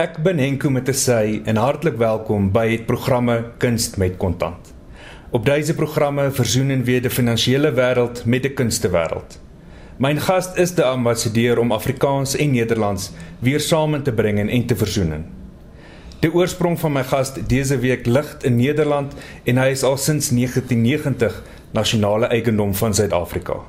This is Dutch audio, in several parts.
Ek ben Henko Mattesy en hartlik welkom by het programme Kunst met Kontant. Op deze programme versoenen we die finansiële wêreld met die kunstewêreld. My gas is die ambassadeur om Afrikaans en Nederlands weer saam te bring en te versoen. Die oorsprong van my gas dese week lig in Nederland en hy is al sinds 1990 nasionale eiendom van Suid-Afrika.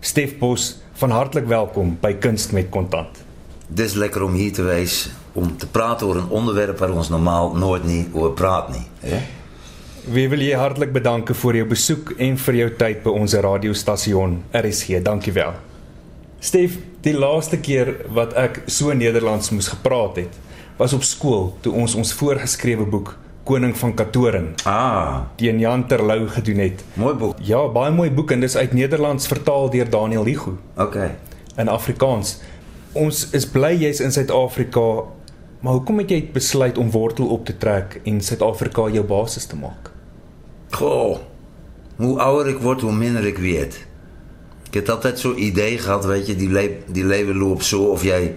Stef Bos, van hartlik welkom by Kunst met Kontant. Dis lekker om hier te wees om te praten oor een onderwerp waar ons normaal nooit niet oor praat nie, hè? We wil je hartelijk bedanken voor jouw bezoek en voor jouw tijd bij onze radiostation RSG. Dankjewel. Stef, die laatste keer wat ek so Nederlands moes gepraat het, was op skool toe ons ons voorgeskrewe boek Koning van Katoren Ah, teen Jan Terlou gedoen het. mooi boek. Ja, baie mooi boek en dis uit Nederlands vertaal deur Daniel Ligo Oké. in Afrikaans. Ons is bly jy's in Suid-Afrika, maar hoekom het besluit om wortel op te trek en Suid-Afrika jou basis te maak? Goh, hoe ouder ik word, hoe minder ik weet. Ik heb altijd zo'n idee gehad, weet je, die, le die leven loopt zo of jij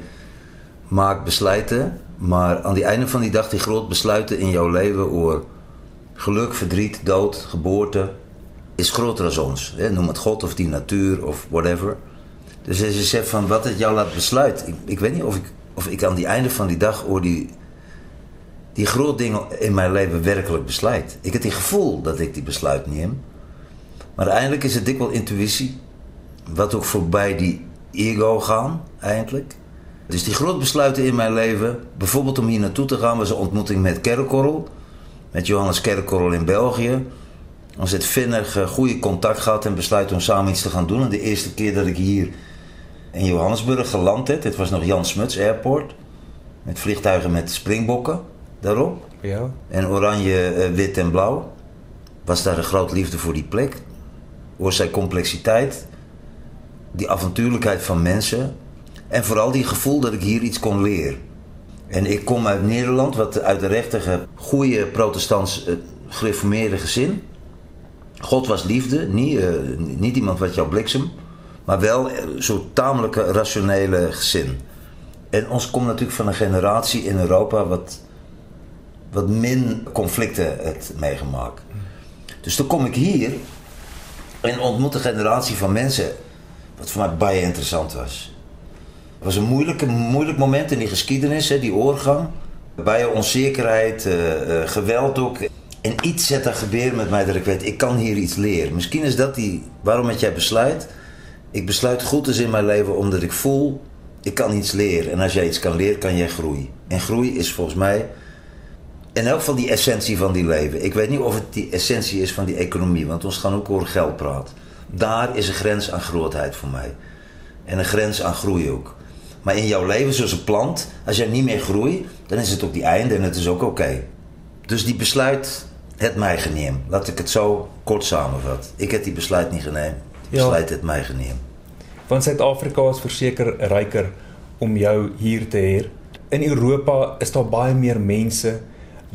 maakt besluiten. Maar aan die einde van die dag, die groot besluiten in jouw leven over geluk, verdriet, dood, geboorte, is groter dan ons. Hè? Noem het God of die natuur of whatever. Dus als je zegt van wat het jou laat besluiten. Ik, ik weet niet of ik, of ik aan die einde van die dag over die, die grote dingen in mijn leven werkelijk besluit. Ik heb die gevoel dat ik die besluit neem. Maar eigenlijk is het dikwijls intuïtie. Wat ook voorbij die ego gaan, eigenlijk. Dus die grote besluiten in mijn leven, bijvoorbeeld om hier naartoe te gaan, was een ontmoeting met Kerkorrel. Met Johannes Kerkorrel in België. Ons het vinnig eh, goede contact gehad en besluit om samen iets te gaan doen. En de eerste keer dat ik hier in Johannesburg geland het was nog Jan Smuts Airport. Met vliegtuigen met springbokken daarop. Ja. En oranje, eh, wit en blauw. Was daar een grote liefde voor die plek. Door zijn complexiteit. Die avontuurlijkheid van mensen. En vooral die gevoel dat ik hier iets kon leren. En ik kom uit Nederland, wat uit de rechtige, goede protestants eh, gereformeerde gezin. God was liefde, niet, eh, niet iemand wat jou bliksem. Maar wel zo'n tamelijke rationele gezin. En ons komt natuurlijk van een generatie in Europa wat wat min conflicten het meegemaakt. Dus toen kom ik hier en ontmoet een generatie van mensen, wat voor mij baie interessant was. Het was een moeilijke, moeilijk moment in die geschiedenis, hè, die oorgang. Bij onzekerheid, eh, eh, geweld ook. En iets zet er gebeuren met mij dat ik weet, ik kan hier iets leren. Misschien is dat die, waarom het jij besluit. Ik besluit goed is in mijn leven omdat ik voel, ik kan iets leren. En als jij iets kan leren, kan jij groeien. En groei is volgens mij in elk geval die essentie van die leven. Ik weet niet of het die essentie is van die economie, want ons gaan ook over geld praten. Daar is een grens aan grootheid voor mij. En een grens aan groei ook. Maar in jouw leven, zoals een plant, als jij niet meer groeit, dan is het ook die einde en het is ook oké. Dus die besluit het mij geneem. Laat ik het zo kort samenvatten. Ik heb die besluit niet genomen. Besluit het mij geneem. Want Suid-Afrika is verseker ryker om jou hier te hê. In Europa is daar baie meer mense.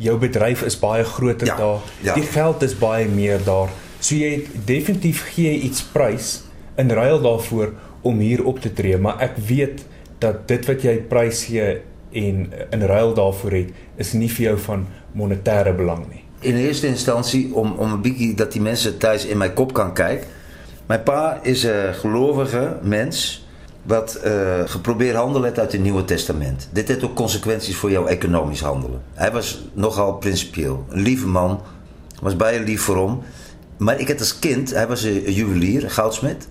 Jou bedryf is baie groter Ja, daar. ja. Die geld is baie meer daar. So jy het definitief gee iets prys in ruil daarvoor om hier op te tree, maar ek weet dat dit wat jy prys gee en in ruil daarvoor het, is nie vir jou van monetêre belang nie. In eerste instantie om, om een beetje dat die mensen thuis in mijn kop kan kijken. Mijn pa is een gelovige mens wat eh, geprobeerd handelen uit het Nieuwe Testament. Dit heeft ook consequenties voor jouw economisch handelen. Hij was nogal principieel. Een lieve man, was bij je lief voor hem. Maar ik had als kind, hij was een juwelier, een goudsmid.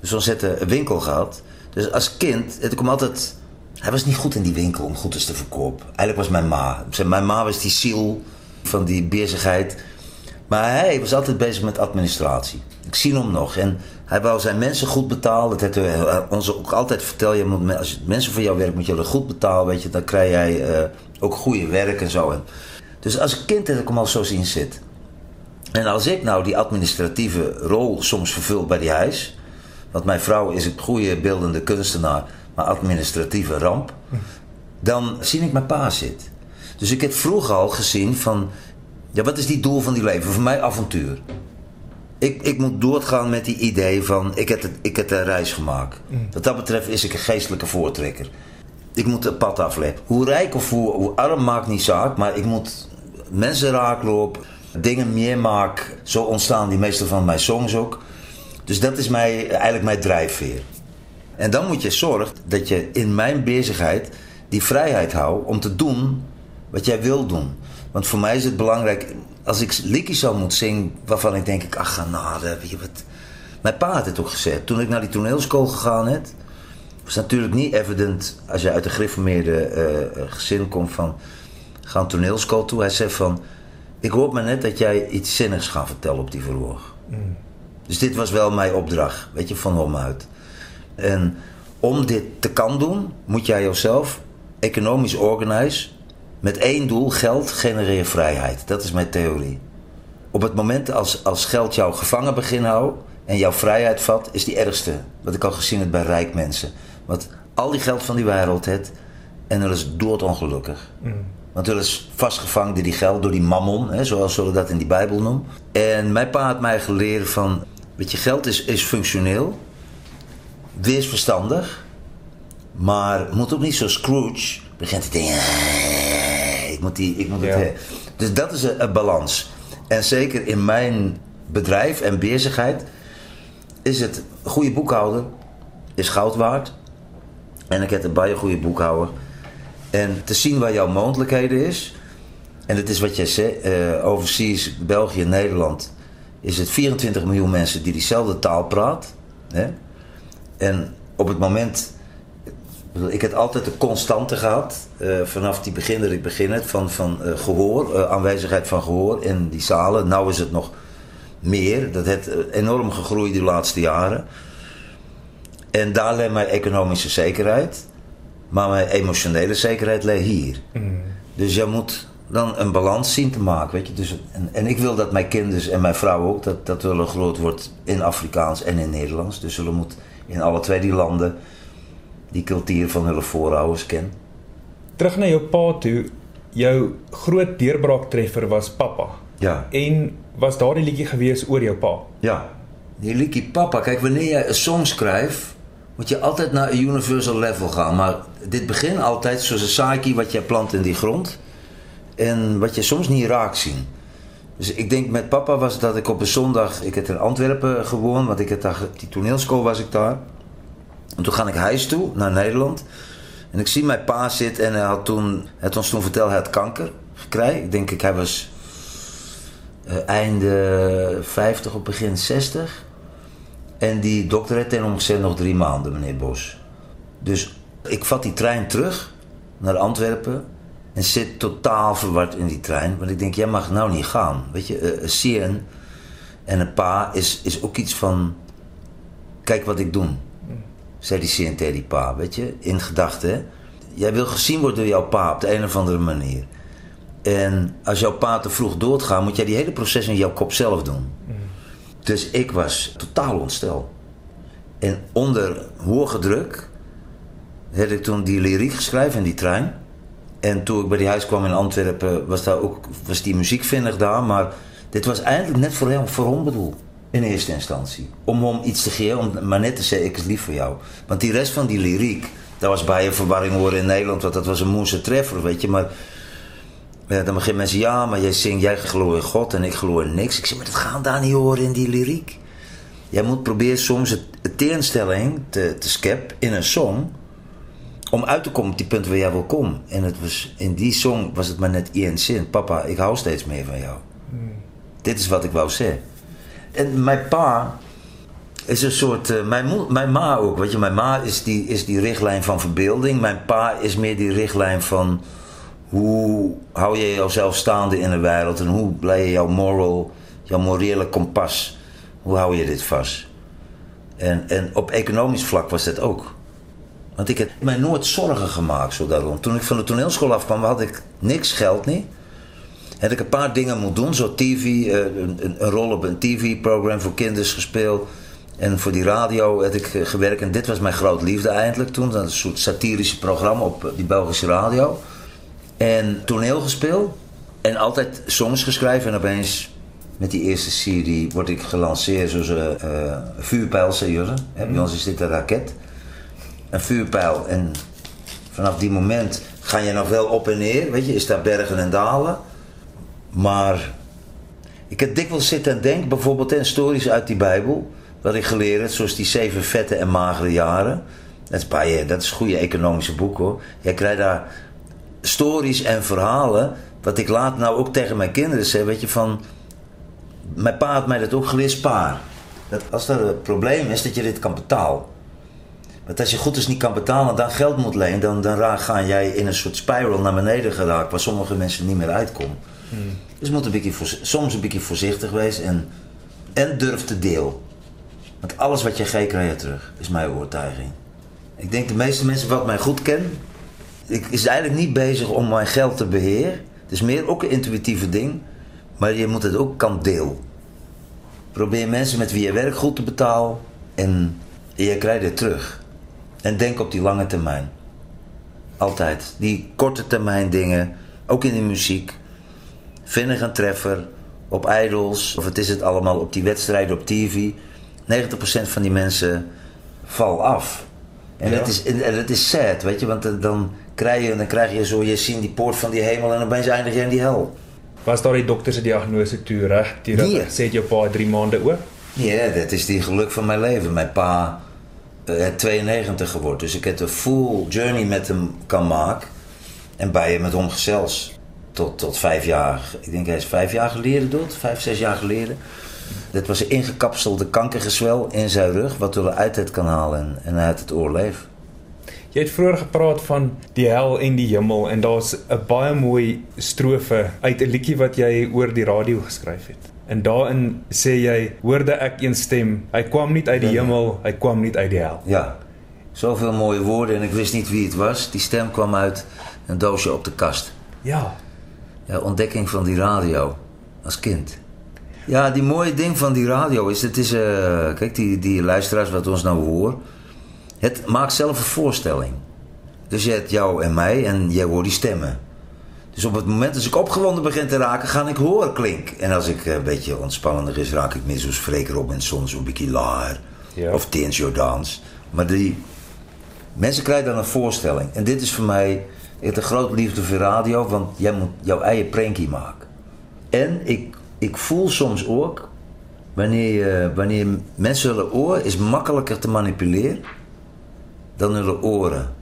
Dus ons had een winkel gehad. Dus als kind, het kwam altijd... Hij was niet goed in die winkel om goed te verkopen. Eigenlijk was mijn ma. Mijn ma was die ziel van die bezigheid. Maar hij was altijd bezig met administratie. Ik zie hem nog. En hij wou zijn mensen goed betalen. Dat heeft hij ons ook altijd verteld. Je moet, als mensen voor jou werken, moet je dat goed betalen. Weet je, dan krijg jij eh, ook goede werk en zo. En, dus als kind heb ik hem al zo zien zitten. En als ik nou die administratieve rol soms vervul bij die huis. Want mijn vrouw is een goede beeldende kunstenaar, maar administratieve ramp. Dan zie ik mijn pa zitten. Dus ik heb vroeger al gezien van, ja, wat is die doel van die leven? Voor mij avontuur. Ik, ik moet doorgaan met die idee van, ik heb, het, ik heb een reis gemaakt. Wat dat betreft is ik een geestelijke voortrekker. Ik moet het pad afleggen. Hoe rijk of hoe, hoe arm maakt niet zaak, maar ik moet mensen raaklopen, dingen meer maken. Zo ontstaan die meeste van mijn songs ook. Dus dat is mij, eigenlijk mijn drijfveer. En dan moet je zorgen dat je in mijn bezigheid die vrijheid houdt om te doen wat jij wil doen. Want voor mij is het belangrijk, als ik liedjes zou moeten zingen waarvan ik denk, ach genade, weet je wat. Mijn pa had het ook gezegd. Toen ik naar die toneelschool gegaan heb, was natuurlijk niet evident als je uit een gereformeerde uh, gezin komt van, ga een toneelschool toe. Hij zei van, ik hoop maar net dat jij iets zinnigs gaat vertellen op die verhoor. Mm. Dus dit was wel mijn opdracht, weet je, van hom uit. En om dit te kan doen, moet jij jezelf economisch organiseren met één doel: geld genereert vrijheid. Dat is mijn theorie. Op het moment als, als geld jou gevangen begint houden en jouw vrijheid vat, is die ergste. Wat ik al gezien heb bij rijk mensen. Want al die geld van die wereld het en dat is doodongelukkig. Mm. Want er is vastgevangen door die geld, door die mammon, hè, zoals we dat in die Bijbel noemen. En mijn pa had mij geleerd van, weet je, geld is, is functioneel, wees verstandig, maar moet ook niet zo Scrooge begint te denken, ik moet, die, ik moet het Dus dat is een, een, balans. En zeker in mijn bedrijf en bezigheid is het een goede boekhouder is goud waard. En ik heb een bij goede boekhouder. En te zien waar jouw mogelijkheden is. En dat is wat jij zei, uh, overseas, België, Nederland, is het 24 miljoen mensen die diezelfde taal praten. Hè? En op het moment ik heb altijd de constante gehad, uh, vanaf die begin dat ik begin van, van uh, gehoor, uh, aanwezigheid van gehoor in die zalen. Nou is het nog meer, dat heeft enorm gegroeid de laatste jaren. En daar ligt mijn economische zekerheid, maar mijn emotionele zekerheid ligt hier. Mm. Dus je moet dan een balans zien te maken, weet je. Dus, en, en ik wil dat mijn kinderen en mijn vrouw ook, dat, dat willen groot wordt in Afrikaans en in Nederlands. Dus zullen moet in alle twee die landen die cultuur van hun voorouders ken. Terug naar jou pa toe. Jou groot deurbraaktreffer was Papa. Ja. En was daardie liedjie gewees oor jou pa? Ja. Die liedjie Papa, kyk wanneer jy 'n song skryf, moet jy altyd na 'n universal level gaan, maar dit begin altyd soos 'n saadjie wat jy plant in die grond en wat jy soms nie raak sien. Dus ik denk met papa was dat ik op een zondag, ik heb in Antwerpen gewoond, want ik heb daar, die toneelschool was ik daar. En toen ga ik huis toe, naar Nederland. En ik zie mijn pa zitten en hij had toen, het ons toen verteld, hij had kanker gekregen. Ik denk, ik, hij was uh, einde 50 of begin 60. En die dokter heeft tegen hem gezegd, nog drie maanden, meneer Bos. Dus ik vat die trein terug naar Antwerpen. En zit totaal verward in die trein. Want ik denk, jij mag nou niet gaan. Weet je, uh, een CN en een pa is, is ook iets van... Kijk wat ik doe zei die die pa, weet je, in gedachten. Jij wil gezien worden door jouw pa op de een of andere manier. En als jouw pa te vroeg doodgaat, moet jij die hele proces in jouw kop zelf doen. Mm. Dus ik was totaal ontsteld. En onder hoge druk heb ik toen die lyriek geschreven in die trein. En toen ik bij die huis kwam in Antwerpen, was, daar ook, was die muziek vinnig daar. Maar dit was eigenlijk net voor hem, voor hem bedoeld. In eerste instantie. Om hem iets te geven, om maar net te zeggen, ik is lief voor jou. Want die rest van die lyriek, dat was bij een verwarring horen in Nederland, want dat was een moeise treffer, weet je. Maar ja, dan beginnen mensen, ja, maar jij zingt, jij gelooft in God en ik geloof in niks. Ik zeg, maar dat gaat daar niet horen in die lyriek. Jij moet proberen soms het, het tegenstelling te, te skep in een song, om uit te komen op die punt waar jij wil komen. En het was, in die song was het maar net één zin. Papa, ik hou steeds meer van jou. Hmm. Dit is wat ik wou zeggen. En mijn pa is een soort. Uh, mijn, mijn ma ook. Weet je, mijn ma is die, is die richtlijn van verbeelding. Mijn pa is meer die richtlijn van. Hoe hou je jezelf staande in de wereld en hoe blijf je jouw moral, jouw morele kompas, hoe hou je dit vast? En, en op economisch vlak was dat ook. Want ik heb mij nooit zorgen gemaakt zo daarom. Toen ik van de toneelschool afkwam, had ik niks geld niet heb ik een paar dingen moeten doen. Zo TV, eh, een, een, rol op een tv-programma voor kinderen gespeeld. En voor die radio heb ik gewerkt. En dit was mijn groot liefde eindelijk toen. Dat een soort satirische programma op eh, die Belgische radio. En toneel gespeeld. En altijd songs geschreven. En opeens met die eerste serie word ik gelanceerd zoals een uh, vuurpijl, serieus. Bij ons is dit een raket. Een vuurpijl. En Vanaf die moment ga je nog wel op en neer, weet je, is daar bergen en dalen. Maar ik heb dikwijls zitten en denk, bijvoorbeeld in stories uit die Bijbel, wat ik geleerd heb, zoals die zeven vette en magere jaren. Dat is, bij, dat is goede economische boek hoor. Jij krijgt daar stories en verhalen, wat ik laat nou ook tegen mijn kinderen zeg, weet je, van... Mijn pa had mij dat ook geleerd, spaar. Dat als er een probleem is, dat je dit kan betalen. Want als je goed is niet kan betalen, dan geld moet lenen, dan, dan ga jij in een soort spiral naar beneden geraakt, waar sommige mensen niet meer uitkomen. Dus moet een beetje soms een beetje voorzichtig wezen en, en durf te deel. Want alles wat je geeft, krijg je terug, is mijn overtuiging. Ik denk de meeste mensen wat mij goed kennen, ik is eigenlijk niet bezig om mijn geld te beheren. Het is meer ook een intuïtieve ding, maar je moet het ook kan deel. Probeer mensen met wie je werkt goed te betalen en je krijgt het terug. En denk op die lange termijn. Altijd. Die korte termijn dingen, ook in de muziek. Vinnig een treffer, op idols, of het is het allemaal op die wedstrijden op tv. 90% van die mensen val af. En, het is, en het is sad, weet je, want dan krijg je, dan krijg je zo, je ziet die poort van die hemel en dan ben je eindig je in die hel. Was daar die dokter se diagnose toe reg? Die nee. sê jou pa 3 maande oop? Ja, dat is die geluk van mijn leven. Mijn pa uh, 92 geworden, dus ik heb een full journey met hem kan maken. En bij je met hem gezels tot, tot vijf jaar. Ik denk hij is vijf jaar geleden dood, vijf, zes jaar geleden. Dat was een ingekapselde kankergezwel in zijn rug, wat hij uit het kan halen en, en hij had het oorleef. Jy het vroeër gepraat van die hel en die hemel en daar's 'n baie mooi strofe uit 'n liedjie wat jy oor die radio geskryf het. En daarin sê jy, hoorde ek een stem, hy kwam nie uit die ja. hemel, hy kwam nie uit die hel. Ja. Soveel mooie woorde en ik wist niet wie het was. Die stem kwam uit een doosje op de kast. Ja. Ja, ontdekking van die radio als kind. Ja, die mooie ding van die radio is, het is, uh, kijk, die, die luisteraars wat ons nou horen, het maakt zelf een voorstelling. Dus je hebt jou en mij en jij hoort die stemmen. Dus op het moment als ik opgewonden begin te raken, ga ik horen klink. En als ik een beetje ontspannender is, raak ik meer zoals Freek Robinson, zo'n beetje laar. Ja. Of Tins Jordans. Maar die mensen krijgen dan een voorstelling. En dit is voor mij een grote liefde voor radio, want jij moet jouw eigen prankie maken. En ik, ik voel soms ook, wanneer, wanneer mensen willen oren, is makkelijker te manipuleren dan hun oren.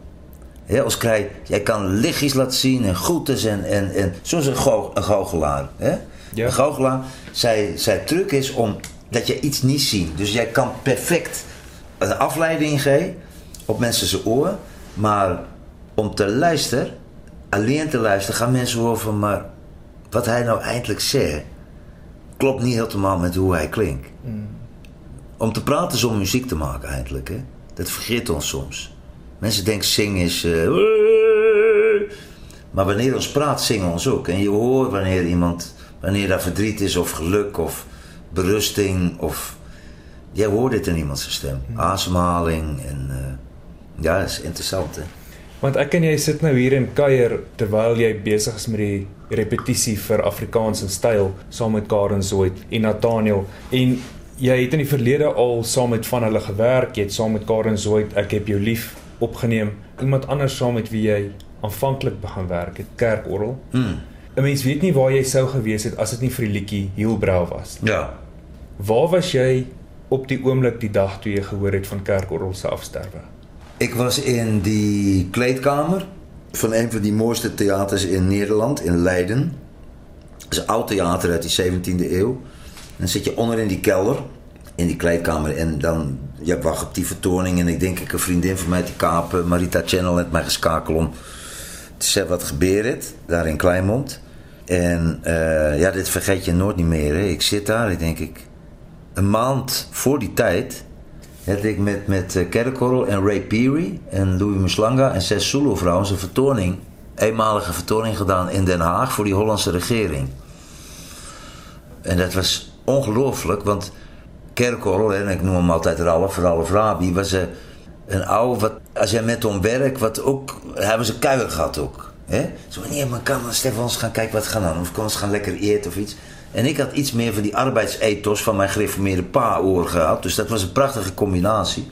Ja, als krijg, jij kan lichtjes laten zien en groetes en, en, en zoals een, go, een goochelaar. Hè? Een goochelaar, zijn, zijn truc is om dat je iets niet ziet. Dus jij kan perfect een afleiding geven op mensen zijn oren, maar om te luisteren, alleen te luisteren, gaan mensen horen van, maar wat hij nou eindelijk zegt, klopt niet helemaal met hoe hij klinkt. Mm. Om te praten is om muziek te maken eigenlijk. Hè? Dat vergeet ons soms. Mensen denken zingen is... Uh, maar wanneer ons praat, zingen ons ook. En je hoort wanneer iemand... Wanneer daar verdriet is of geluk of berusting of... Jij hoort het in iemands stem. Hmm. Asemhaling en... Uh, ja, dat is interessant hè. Want ek en jy sit nou hier in kuier terwyl jy besig is met die repetisie vir Afrikaanse styl saam met Karen Zoid en Nathaniel en jy het in die verlede al saam met van hulle gewerk, jy het saam met Karen Zoid ek heb jou lief opgeneem. Iemand anders saam met wie jy aanvanklik begin werk het, Kerkorrel. Mm. 'n Mens weet nie waar jy sou gewees het as dit nie vir die liedjie Heelbrow was nie. Ja. Waar was jy op die oomblik die dag toe jy gehoor het van Kerkorrel se afsterwe? Ek was in die kleedkamer van een van die mooiste theaters in Nederland, in Leiden. Het is een oud theater uit die 17e eeuw. Dan zit je onder in die kelder, in die kleedkamer. En dan, je wacht op die vertoning. En ik denk, ik een vriendin van mij, die kapen, Marita Channel, heeft mij geschakeld om te zeggen wat gebeurt daar in Kleinmond. En uh, ja, dit vergeet je nooit niet meer. Hè. Ik zit daar, ik denk ik, een maand voor die tijd heb ik met, met eh, Kerkorrel en Ray Peary en Louis Muslanga en zes Zulu-vrouwen een vertoning, eenmalige vertoning gedaan in Den Haag voor die Hollandse regering. En dat was ongelooflijk, want Kerkorrel, en ik noem hem altijd Ralf, Ralf Rabi, was een, een oude, wat, als hij met hem werkt, wat ook, was een kuier gehad ook. Hè? Zo, nee, maar kan ons gaan kijken wat gaan dan, of kan ons gaan lekker eten of iets. En ik had iets meer van die arbeidsethos van mijn gereformeerde pa-oor gehad. Dus dat was een prachtige combinatie.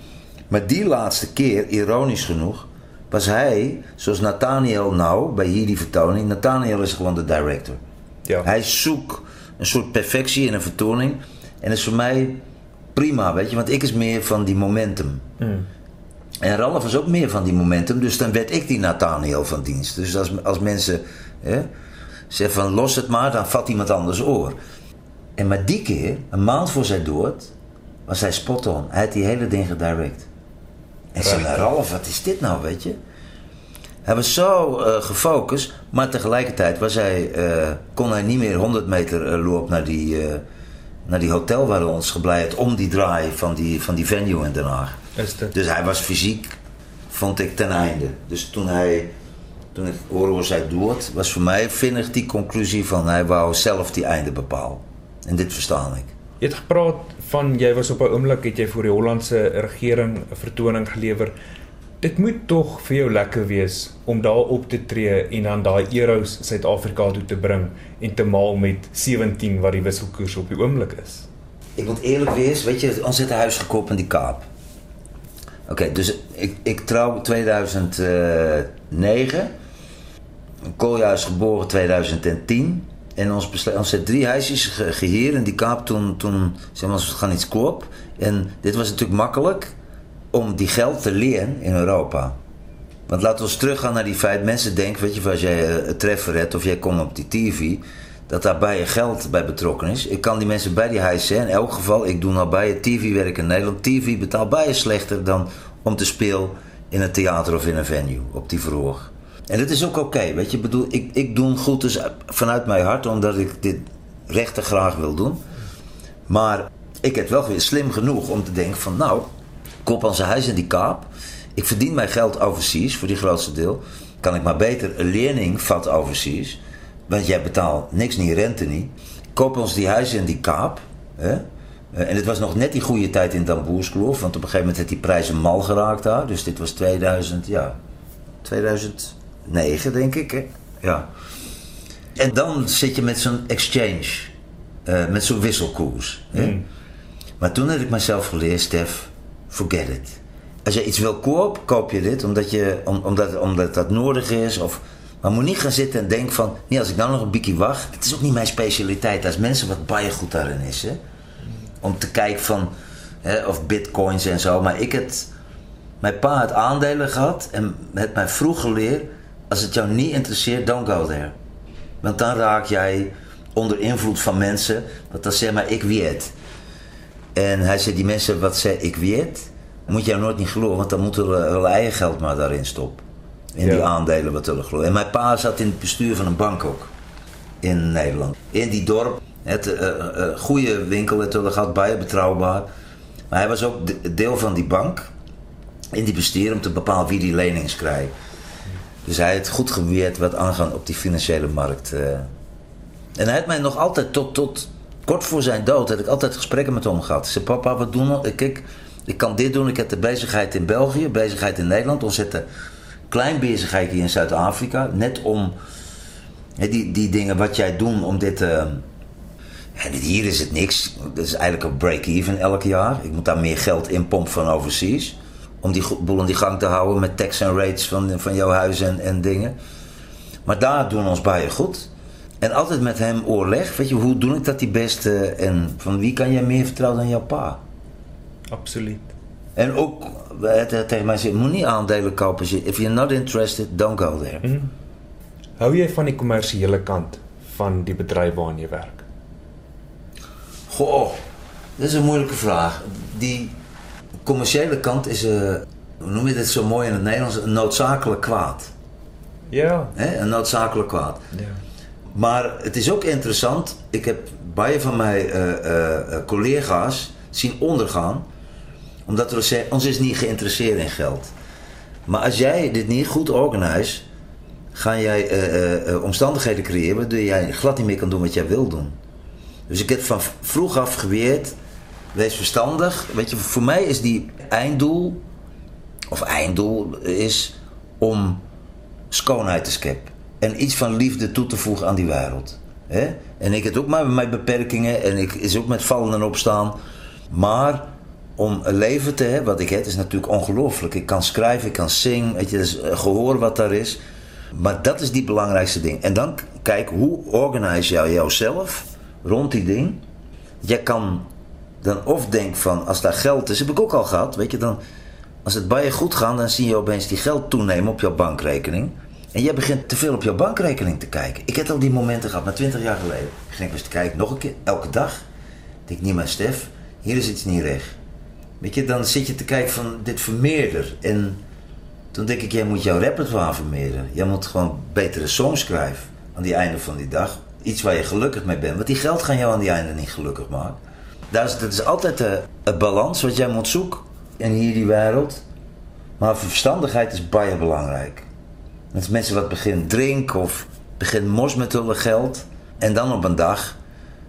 Maar die laatste keer, ironisch genoeg, was hij, zoals Nathaniel nou, bij hier die vertoning. Nathaniel is gewoon de director. Ja. Hij zoekt een soort perfectie in een vertoning. En dat is voor mij prima, weet je. Want ik is meer van die momentum. Mm. En Ralf was ook meer van die momentum. Dus dan werd ik die Nathaniel van dienst. Dus als, als mensen hè, zeggen van los het maar, dan vat iemand anders oor. En maar die keer, een maand voor zijn dood, was hij spot on. Hij had die hele ding gedirect. En ik zei, Ralf, wat is dit nou, weet je? Hij was zo eh, gefocust, maar tegelijkertijd was hij, eh, kon hij niet meer 100 meter eh, lopen naar die, naar die hotel waar we ons gebleid om die draai van die, van die venue in Den Haag. Dus hij was fysiek, vond ik, ten einde. Dus toen hij, toen ik hoorde hoe zij dood, was voor mij vinnig die conclusie van hij wou zelf die einde bepalen. En dit verstaan ik. Jy het gepraat van jy was op 'n oomblik het jy vir die Hollandse regering 'n vertoning gelewer. Dit moet tog vir jou lekker wees om daar op te tree en dan daai euros Suid-Afrika toe te bring en te maal met 17 wat die wisselkoers op die oomblik is. Ik moet eerlijk wees, weet je, ons zit een huis gekocht in die Kaap. Oké, dus ik, ik trouw 2009. Kolja is geboren 2010. En ons, ons drie huisjes ge- in die Kaap toen, toen zeg maar, gaan iets koop. En dit was natuurlijk makkelijk om die geld te leren in Europa. Want laten we teruggaan naar die feit. Mensen denken, weet je, als jij eh, een treffer hebt of jij komt op die TV, dat daarbij je geld bij betrokken is. Ik kan die mensen bij die zijn. In elk geval, ik doe nou bij je TV-werk in Nederland. TV betaalt bij je slechter dan om te spelen in een theater of in een venue op die verhoog. En dat is ook oké, weet je. Ik bedoel, ik, ik doe goed dus vanuit mijn hart, omdat ik dit rechter graag wil doen. Maar ik heb wel weer slim genoeg om te denken van, nou, koop onze huis in die kaap. Ik verdien mijn geld overseas, voor die grootste deel. Kan ik maar beter een lening vat overseas. Want jij betaalt niks, niet rente niet. Koop ons die huizen in die kaap. Hè? Eh, En het was nog net die goede tijd in Damboerskloof. Want op een gegeven moment had die prijzen mal geraakt daar. Dus dit was 2000, ja, 2009 denk ik. Hè? Ja. En dan zit je met zo'n exchange. eh, met zo'n wisselkoers. Hè? Mm. Maar toen heb ik mezelf geleerd, Stef, forget it. Als je iets wil koop, koop je dit omdat, je, om, omdat, omdat dat nodig is. Of, maar moet niet gaan zitten en denken van, nee, als ik nou nog een beetje wacht. Het is ook niet mijn specialiteit. Als mensen wat baie goed daarin is. Hè? Om te kijken van, hè, of bitcoins en zo. Maar ik het, mijn pa had aandelen gehad en het mij vroeg geleerd. Als het jou niet interesseert, don't go there. Want dan raak jij onder invloed van mensen. Want dan zeg maar, ik weet. En hij zei, die mensen wat zei ik weet, moet jij nooit niet geloven, want dan moeten we hun eigen geld maar daarin stoppen. In die aandelen wat zullen geloven. En mijn pa zat in het bestuur van een bank ook. In Nederland. In die dorp. Het eh, eh, goede winkel het hadden gehad bij, betrouwbaar. Maar hij was ook de- deel van die bank. In die bestuur om te bepalen wie die lenings krijgt. Dus hij heeft goed geweerd wat aangaan op die financiële markt. eh. En hij heeft mij nog altijd tot, tot kort voor zijn dood, heb ik altijd gesprekken met hem gehad. Ik zei, papa, wat doen we? Kijk, ik kan dit doen. Ik heb de bezigheid in België, bezigheid in Nederland. Een klein bezigheid hier in Zuid-Afrika. Net om die, die dingen wat jij doet om dit... eh, en hier is het niks. Dat is eigenlijk een break-even elk jaar. Ik moet daar meer geld in pompen van overseas. Om die boel in die gang te houden met tax en rates van, van jouw huis en, en dingen. Maar daar doen ons bij goed. En altijd met hem oorleg. Weet je, hoe doe ik dat die beste? En van wie kan jij meer vertrouwen dan jouw pa? Absoluut. En ook hij heeft tegen mij gezegd, moet niet aandelen kopen. je- If you're not interested, don't go there. Mm. Hou jy van die kommersiële kant van die bedryf waarin jy werk? Goh, dat is een moeilijke vraag. Die commerciële kant is, eh, hoe noem je dit zo mooi in het Nederlands, een noodzakelijk kwaad. Ja. Een noodzakelijk kwaad. Ja. Maar het is ook interessant. Ik heb bij van mijn eh, eh, collega's zien ondergaan. Omdat we zeggen, ons is niet geïnteresseerd in geld. Maar als jij dit niet goed organiseert, ga jij omstandigheden creëren waardoor jij glad niet meer kan doen wat jij wil doen. Dus ik heb van vroeg af geweerd, wees verstandig. Weet je, voor mij is die einddoel, of einddoel, is om schoonheid te scheppen. En iets van liefde toe te voegen aan die wereld. En ik heb ook maar mijn beperkingen en ik is ook met vallen en opstaan. Maar om een leven te hebben, wat ik heb, is natuurlijk ongelooflijk. Ik kan schrijven, ik kan zingen, weet je, dus gehoor wat daar is. Maar dat is die belangrijkste ding. En dan kijk, hoe organise jij jouzelf rond die ding? Jij kan dan of denken van, als daar geld is, heb ik ook al gehad, weet je, dan... Als het bij je goed gaat, dan zie je opeens die geld toenemen op jouw bankrekening. En jij begint te veel op jouw bankrekening te kijken. Ik heb al die momenten gehad, maar 20 jaar geleden. Ik ging eens te kijken, nog een keer, elke dag. Ik denk niet, maar Stef, hier is iets niet recht. Weet je, dan zit je te kijken van dit vermeerder. En toen denk ik, jij moet jouw repertoire vermeerderen. Jij moet gewoon betere songs schrijven aan die einde van die dag. Iets waar je gelukkig mee bent. Want die geld gaan jou aan die einde niet gelukkig maken. Dat is, dat is altijd de, het balans wat jij moet zoeken in hier die wereld. Maar verstandigheid is bijna belangrijk. Als mensen wat beginnen drinken of beginnen mos met hun geld. En dan op een dag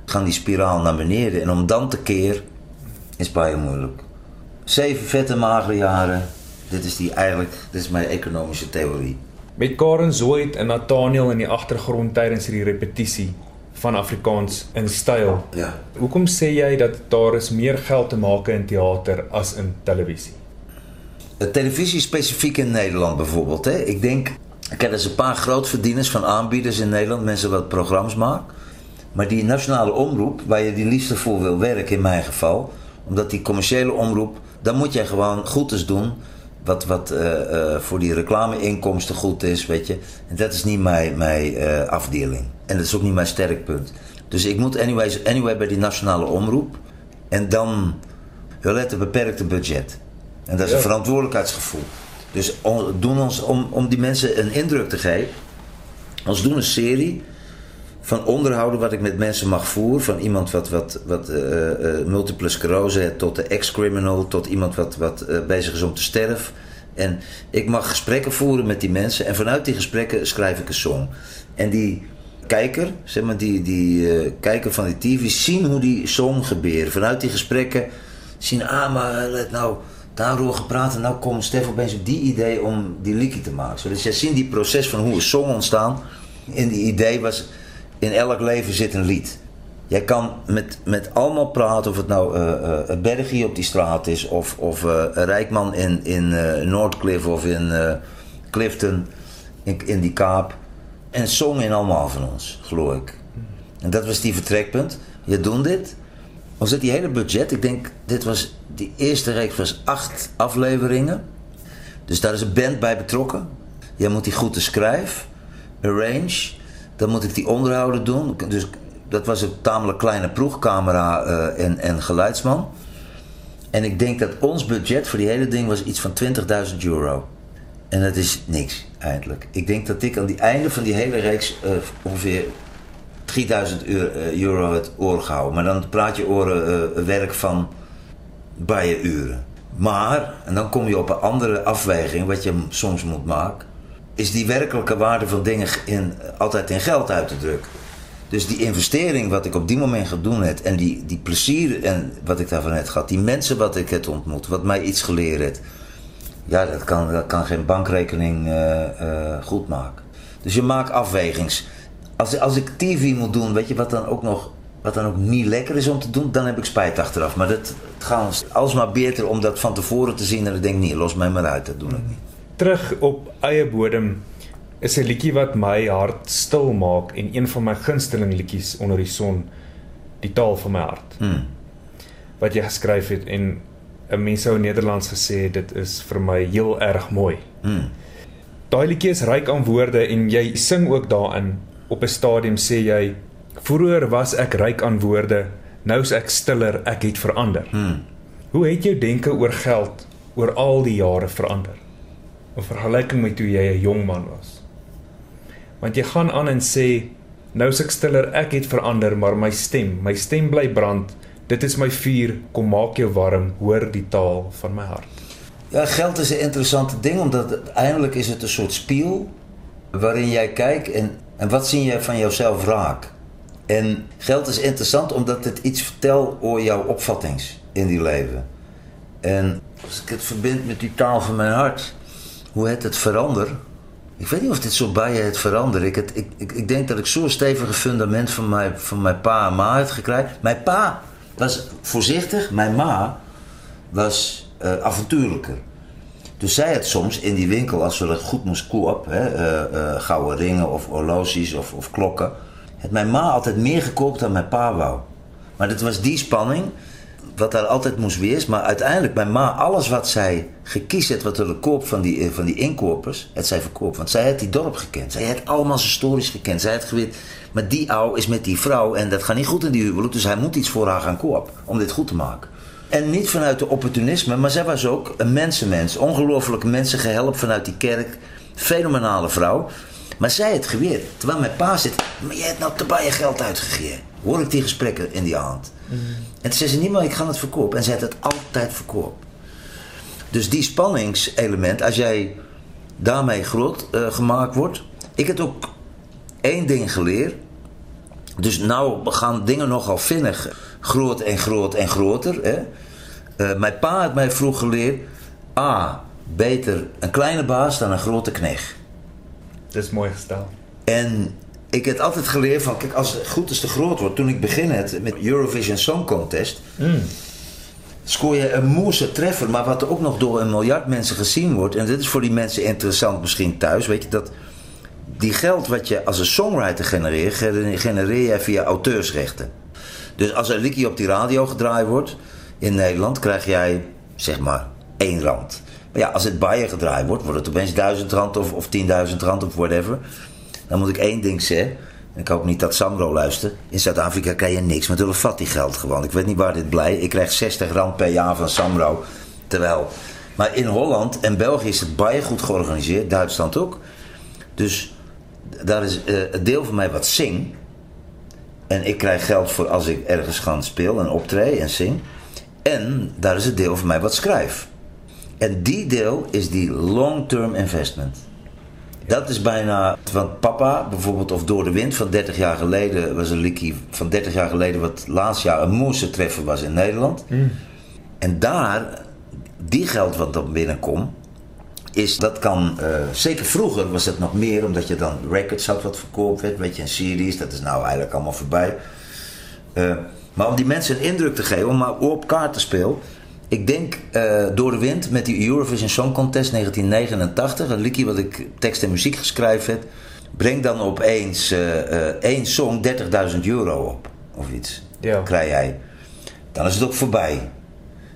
gaan die spiraal naar beneden. En om dan te keren is bijna moeilijk. Zeven vette magere jaren. Dit is die eigenlijk, dit is mijn economische theorie. Met Karen Zoid en Nathaniel in die agtergrond tydens hierdie repetisie van Afrikaans in styl. Ja. Hoekom sê jy dat daar is meer geld te maak in teater as in televisie? De televisie specifiek in Nederland bijvoorbeeld. Hè? Ik denk, ik ken dus een paar grootverdieners van aanbieders in Nederland, mensen wat programma's maken. Maar die nationale omroep, waar je die liefde voor wil werken in mijn geval, omdat die commerciële omroep, dan moet je gewoon goed eens doen wat, wat uh, uh, voor die reclameinkomsten goed is, weet je. En dat is niet mijn, mijn uh, afdeling. En dat is ook niet mijn sterk punt. Dus ik moet anyways, anyway bij die nationale omroep. En dan, we letten beperkte budget. En dat is ja. een verantwoordelijkheidsgevoel. Dus on, doen ons, om, om die mensen een indruk te geven, ons doen een serie van onderhouden wat ik met mensen mag voeren. Van iemand wat, wat, wat uh, uh, multiple sclerose heeft tot de ex-criminal, tot iemand wat, wat uh, bezig is om te sterven. En ik mag gesprekken voeren met die mensen en vanuit die gesprekken schrijf ik een song. En die kijker, zeg maar, die, die kijker van die TV, zien hoe die song gebeurt. Vanuit die gesprekken zien, ah, maar let nou daarover gepraat en nou komt Stef opeens op die idee om die liedje te maken. Dus jij ziet die proces van hoe een song ontstaan. En die idee was in elk leven zit een lied. Jij kan met, met allemaal praten, of het nou uh, uh, Bergie op die straat is, of, of uh, Rijkman in, in Noordcliff of in Clifton, in, in die kaap. En zong in allemaal van ons, geloof ik. En dat was die vertrekpunt. Je doet dit. Als het die hele budget, ik denk, dit was, die eerste reeks was acht afleveringen. Dus daar is een band bij betrokken. Jij moet die goed te schrijven, arrange. Dan moet ik die onderhouden doen. Dus dat was een tamelijk kleine proegcamera uh, en, en geluidsman. En ik denk dat ons budget voor die hele ding was iets van 20.000 euro. En dat is niks, eindelijk. Ik denk dat ik aan die einde van die hele reeks uh, ongeveer 3000 euro het oor gehouden. Maar dan praat je oren uh, werk van uren. Maar, en dan kom je op een andere afweging, wat je soms moet maken is die werkelijke waarde van dingen in, altijd in geld uit te drukken. Dus die investering wat ik op die moment gedaan heb en die, die plezier en wat ik daarvan heb gehad, die mensen wat ik heb ontmoet, wat mij iets geleerd heeft, ja, dat kan, dat kan geen bankrekening uh, uh, goed maken. Dus je maakt afwegings. Als, als ik TV moet doen, weet je wat dan ook nog wat dan ook niet lekker is om te doen, dan heb ik spijt achteraf. Maar dat, het gaat alsmaar beter om dat van tevoren te zien en dan denk ik, nee, los mij maar uit, dat doe ik niet. terug op eie bodem is 'n liedjie wat my hart stil maak en een van my gunsteling liedjies onder die son die taal van my hart. Hmm. Wat jy geskryf het en 'n mens sou in Nederlands gesê dit is vir my heel erg mooi. Hmm. Daai liedjie is ryk aan woorde en jy sing ook daarin op 'n stadium sê jy vroeër was ek ryk aan woorde, nou is ek stiller, ek het verander. Hmm. Hoe het jou denke oor geld oor al die jare verander? 'n vergelyking met toe jy 'n jong man was. Want jy gaan aan en sê nou is ek stiller, ek het verander, maar my stem, my stem bly brand. Dit is my vuur, kom maak jou warm, hoor die taal van my hart. Ja, geld is 'n interessante ding omdat eintlik is dit 'n soort spieël waarin jy kyk en en wat sien jy van jouself raak? En geld is interessant omdat dit iets vertel oor jou opvattings in die lewe. En als ik het verbind met die taal van mijn hart, hoe het het verander. Ik weet niet of dit zo bij je het verander. Ik, ik, ik denk dat ik zo'n stevige fundament van mijn, van mijn pa en ma heb gekregen. Mijn pa was voorzichtig, mijn ma was uh, avontuurlijker. Dus zij het soms in die winkel, als ze het goed moest koop, hè, uh, gouden ringen of horloges of, of klokken, het mijn ma altijd meer gekoopt dan mijn pa wou. Maar dat was die spanning wat daar altijd moest wees. Maar uiteindelijk, mijn ma, alles wat zij gekies had, wat de koop van die, van die inkopers, het zij verkoopt. Want zij had die dorp gekend. Zij had allemaal zijn stories gekend. Zij had geweten, maar die ouw is met die vrouw en dat gaat niet goed in die huwelijk. Dus hij moet iets voor haar gaan koop om dit goed te maken. En niet vanuit de opportunisme, maar zij was ook een mensenmens. Ongelooflijk mensen gehelpt vanuit die kerk. Fenomenale vrouw. Maar zij het geweerd. Terwijl mijn pa zit, maar jij hebt nou te je geld uitgegeven. Hoor ik die gesprekken in die hand. Mm. En toen zei ze niet meer, ik ga het verkopen. En ze had het altijd verkoop. Dus die spanningselement, als jij daarmee groot uh, gemaakt wordt. Ik heb ook één ding geleerd. Dus nou gaan dingen nogal vinnig. Groot en groot en groter. Hè? Uh, mijn pa had mij vroeg geleerd. A, beter een kleine baas dan een grote knecht. Dat is mooi gesteld. En ik heb altijd geleerd van, kijk, als het goed is te groot wordt. Toen ik begin het met Eurovision Song Contest. Mm. Scoor je een moerse treffer, maar wat er ook nog door een miljard mensen gezien wordt. En dit is voor die mensen interessant misschien thuis. Weet je dat die geld wat je als een songwriter genereert, genereer je via auteursrechten. Dus als een liedje op die radio gedraaid wordt in Nederland, krijg jij zeg maar één rand. Maar ja, als het bij je gedraaid wordt, wordt het opeens duizend rand of, of 10.000 rand of whatever. Dan moet ik één ding zeggen. Ik hoop niet dat Samro luistert. In Zuid-Afrika krijg je niks, vat die geld gewoon. Ik weet niet waar dit blij. Ik krijg 60 rand per jaar van Samro. Terwijl. Maar in Holland en België is het baie goed georganiseerd. Duitsland ook. Dus daar is het deel van mij wat zing. En ik krijg geld voor als ik ergens ga speel en optreed en zing. En daar is het deel van mij wat schrijf. En die deel is die long-term investment. Dat is bijna, want papa bijvoorbeeld, of Door de Wind van 30 jaar geleden, was een likkie van 30 jaar geleden, wat laatst jaar een moerse treffer was in Nederland. Mm. En daar, die geld wat dan binnenkomt, is dat kan, uh, zeker vroeger was het nog meer, omdat je dan records had wat verkoopt werd, weet je, een series, dat is nou eigenlijk allemaal voorbij. Uh, maar om die mensen een indruk te geven, om maar op kaart te spelen, ik denk uh, Door de Wind met die Eurovision Song Contest 1989, een liedje wat ik tekst en muziek geschreven heb, brengt dan opeens uh, uh, één song 30.000 euro op. Of iets. Ja. Krijg jij. Dan is het ook voorbij.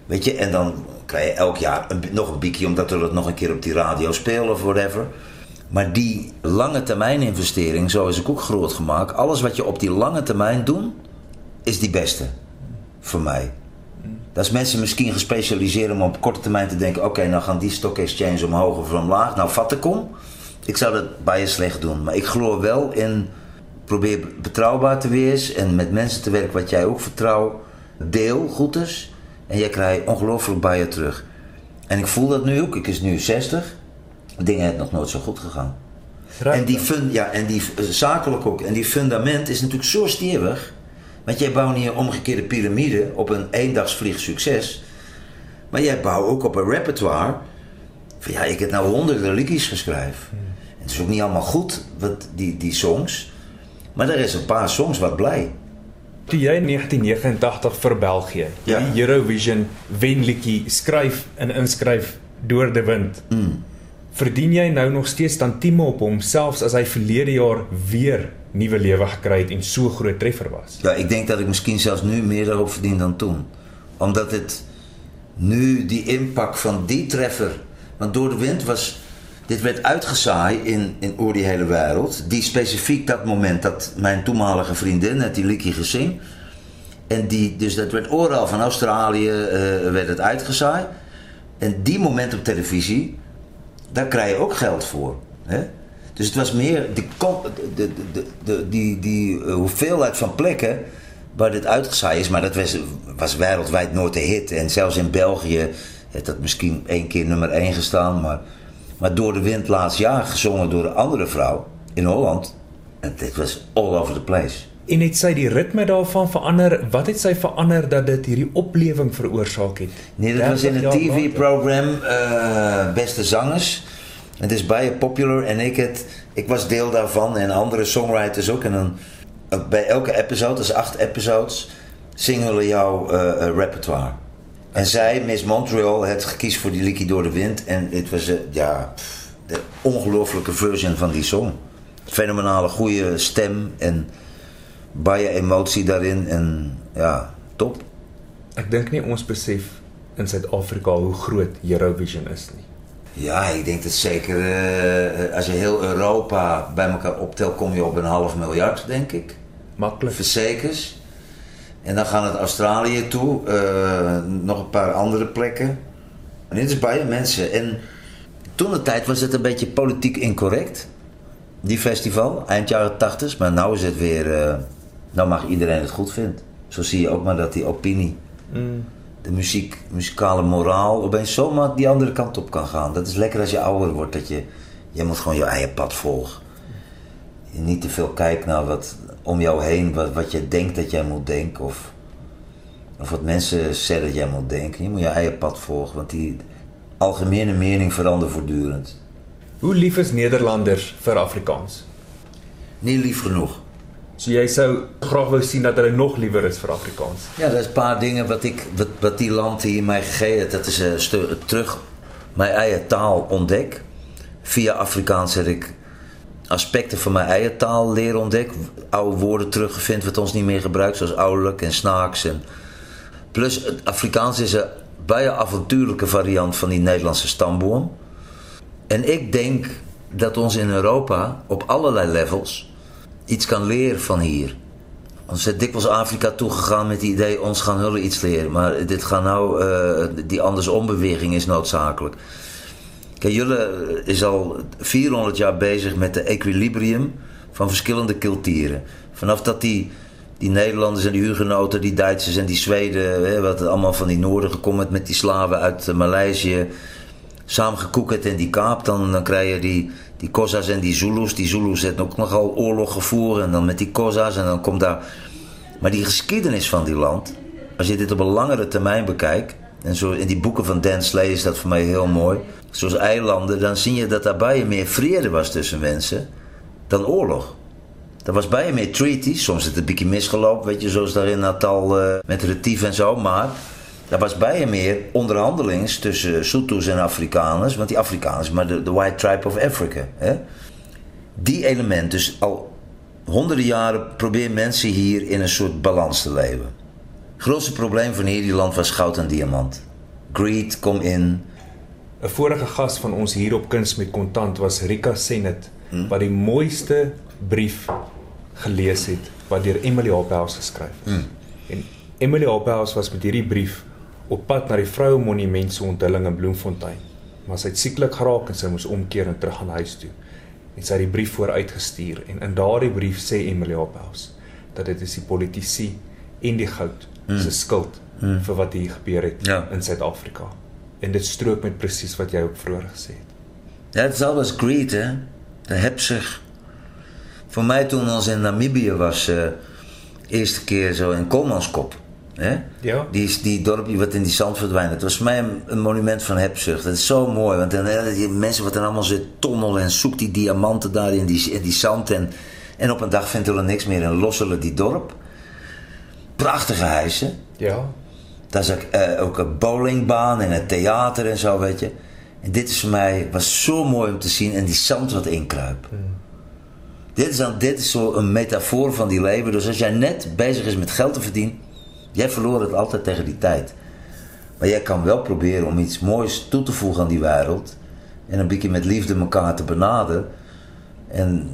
Weet je, en dan krijg je elk jaar een, nog een bikje omdat we het nog een keer op die radio spelen of whatever. Maar die lange termijn investering, zo is ik ook groot gemaakt. Alles wat je op die lange termijn doet, is die beste. Voor mij. Dat is mensen misschien gespecialiseerd om op korte termijn te denken: oké, nou gaan die stock exchange omhoog of omlaag. Nou, vat ik om. Ik zou dat bij je slecht doen. Maar ik geloof wel in. Probeer betrouwbaar te wezen en met mensen te werken wat jij ook vertrouwt. Deel goed is. En jij krijgt ongelooflijk bij je terug. En ik voel dat nu ook. Ik is nu 60. Dingen hebben nog nooit zo goed gegaan. En die, fund, ja, en die zakelijk ook. En die fundament is natuurlijk zo stevig. Want jij bouwt niet een omgekeerde piramide op een eendagsvlieg succes. Maar jij bouwt ook op een repertoire. Van ja, ik heb nou honderden liedjes geschreven. Hmm. Het is ook niet allemaal goed, wat, die, die songs. Maar er is een paar songs wat blij. Toen jij in 1989 voor België ja. die Eurovision wenliedjie skryf en inskryf door de wind. Mm. Verdien jy nou nog steeds tantieme op hom selfs as hy verlede jaar weer nuwe lewe gekry het en so groot treffer was. Ja, ik denk dat ik misschien zelfs nu meer daarop verdien dan toen. Omdat het nu die impact van die treffer, want door de wind was dit werd uitgezaaid in, in oor die hele wereld. Die specifiek dat moment dat mijn toenmalige vriendin het die liedje gezien. En die, dus dat werd overal van Australië uh, werd het uitgezaaid. En die moment op televisie, daar krijg je ook geld voor. Hè? Dus het was meer de, de, de, de, die, die uh, hoeveelheid van plekken waar dit uitgezaaid is. Maar dat was, was wereldwijd nooit een hit. En zelfs in België heeft dat misschien één keer nummer één gestaan. Maar, maar door de wind laatst jaar gezongen door een andere vrouw in Holland. En dit was all over the place. En het sy die ritme daarvan verander. Wat het sy verander dat dit hierdie oplewing veroorsaak het? Nee, dit was in een TV-program uh, Beste Zangers. Het is bij popular en ik, het, ik was deel daarvan en andere songwriters ook. En dan, bij elke episode, dus acht episodes, zingen we jouw uh, repertoire. En zij, Miss Montreal, had gekiest voor die Likkie door de wind. En het was, eh, ja, de ongelooflijke version van die song. Fenomenale goede stem en baie emotie daarin. En ja, top. Ek dink nie ons besef in Suid-Afrika hoe groot Eurovision is nie. Ja, ik denk dat zeker eh, als je heel Europa bij elkaar optelt, kom je op een half miljard, denk ik. Maklik. Verzekers. En dan gaan het Australië toe, eh, nog een paar andere plekken. En dit is bij mensen. En toen de tijd was het een beetje politiek incorrect, die festival, eind jaren 80. Maar nu is het weer, eh nou mag iedereen het goed vindt. Zo zie je ook maar dat die opinie, Mm. de muziek, muzikale moraal, opeens zomaar die andere kant op kan gaan. Dat is lekker als je ouder wordt, dat je, je moet gewoon je eigen pad volgen. Je niet te veel kijkt naar wat om jou heen, wat, wat je denkt dat jij moet denken. Of, of wat mensen zeggen dat jij moet denken. Je moet je eigen pad volgen, want die algemene mening verandert voortdurend. Hoe lief is Nederlanders vir Afrikaans? Niet lief genoeg. So jy sou graag wou sien dat hulle nog liewer is vir Afrikaans. Ja, dat is een paar dingen wat, ik, wat, wat die land hier mij gegeven heeft. Dat is stuk terug mijn eigen taal ontdek. Via Afrikaans heb ik aspecten van mijn eigen taal leren ontdekken. Oude woorden teruggevind wat ons niet meer gebruikt. Zoals ouderlijk en snaaks. En... Plus het Afrikaans is een bijna avontuurlijke variant van die Nederlandse stamboom. En ik denk dat ons in Europa op allerlei levels iets kan leren van hier. Ons is dikwijls Afrika toegegaan met het idee, ons gaan hullen iets leren. Maar dit gaat nou, eh, die andersombeweging is noodzakelijk. Kijk, jullie is al 400 jaar bezig met de equilibrium van verschillende culturen. Vanaf dat die, die Nederlanders en die Hugenoten, die Duitsers en die Zweden, hè, wat allemaal van die noorden gekomen met die slaven uit eh, Maleisië, samen gekoekerd in die kaap, dan, dan krijg je die, die Koza's en die Zulus. Die Zulus hebben ook nogal oorlog gevoerd en dan met die Koza's en dan komt daar... Maar die geschiedenis van die land, als je dit op een langere termijn bekijkt, en zo in die boeken van Dan is dat voor mij heel mooi, zoals eilanden, dan zie je dat daarbij meer vrede was tussen mensen dan oorlog. Er was bij meer treaties, soms is het een beetje misgelopen, weet je, zoals daar in Natal eh, met Retief en zo, maar daar was bij je meer onderhandelings tussen Soetus en Afrikaners, want die Afrikaners, maar de, de White Tribe of Africa. Hè? Die element, dus al honderden jaren proberen mensen hier in een soort balans te leven. Het grootste probleem van Nederland was goud en diamant. Greed kom in. 'n Vorige gas van ons hier op Kuns met Kontant was Rika Senet wat die mooiste brief gelees het wat deur Emily Hophouse geskryf is. En Emily Hophouse was met hierdie brief op pad na die Vroue Monument se onthulling in Bloemfontein. Maar sy het sieklik geraak en sy moes omkeer en terug gaan huis toe. En sy het die brief vooruitgestuur en in daardie brief sê Emily Hophouse dat dit is die politici en die goud se skuld vir wat hier gebeur het Ja. in Suid-Afrika. En dit strook met presies wat jy ook vroeër gesê het. Ja, het is alles greed, hè. De hebzucht. Voor mij toen als in Namibië was, eh eerste keer zo in Kolmanskop. Hè? Ja. Die, die dorpje wat in die zand verdwijnt. Het was voor mij een, een monument van hebzucht. Dat is zo mooi. Want dan, die mensen wat dan allemaal zitten tonnelen en zoekt die diamanten daar in die, in die zand. En, en op een dag vindt er niks meer en lossen die dorp. Prachtige huizen. Ja. Daar is ook, eh, ook een bowlingbaan en een theater en zo, weet je. En dit is voor mij, was zo mooi om te zien. En die zand wat inkruipt. Dit is, dan, dit is zo een metafoor van die leven. Dus als jij net bezig is met geld te verdienen, jij verloor het altijd tegen die tijd. Maar jij kan wel proberen om iets moois toe te voegen aan die wereld. En een beetje met liefde elkaar te benaderen. En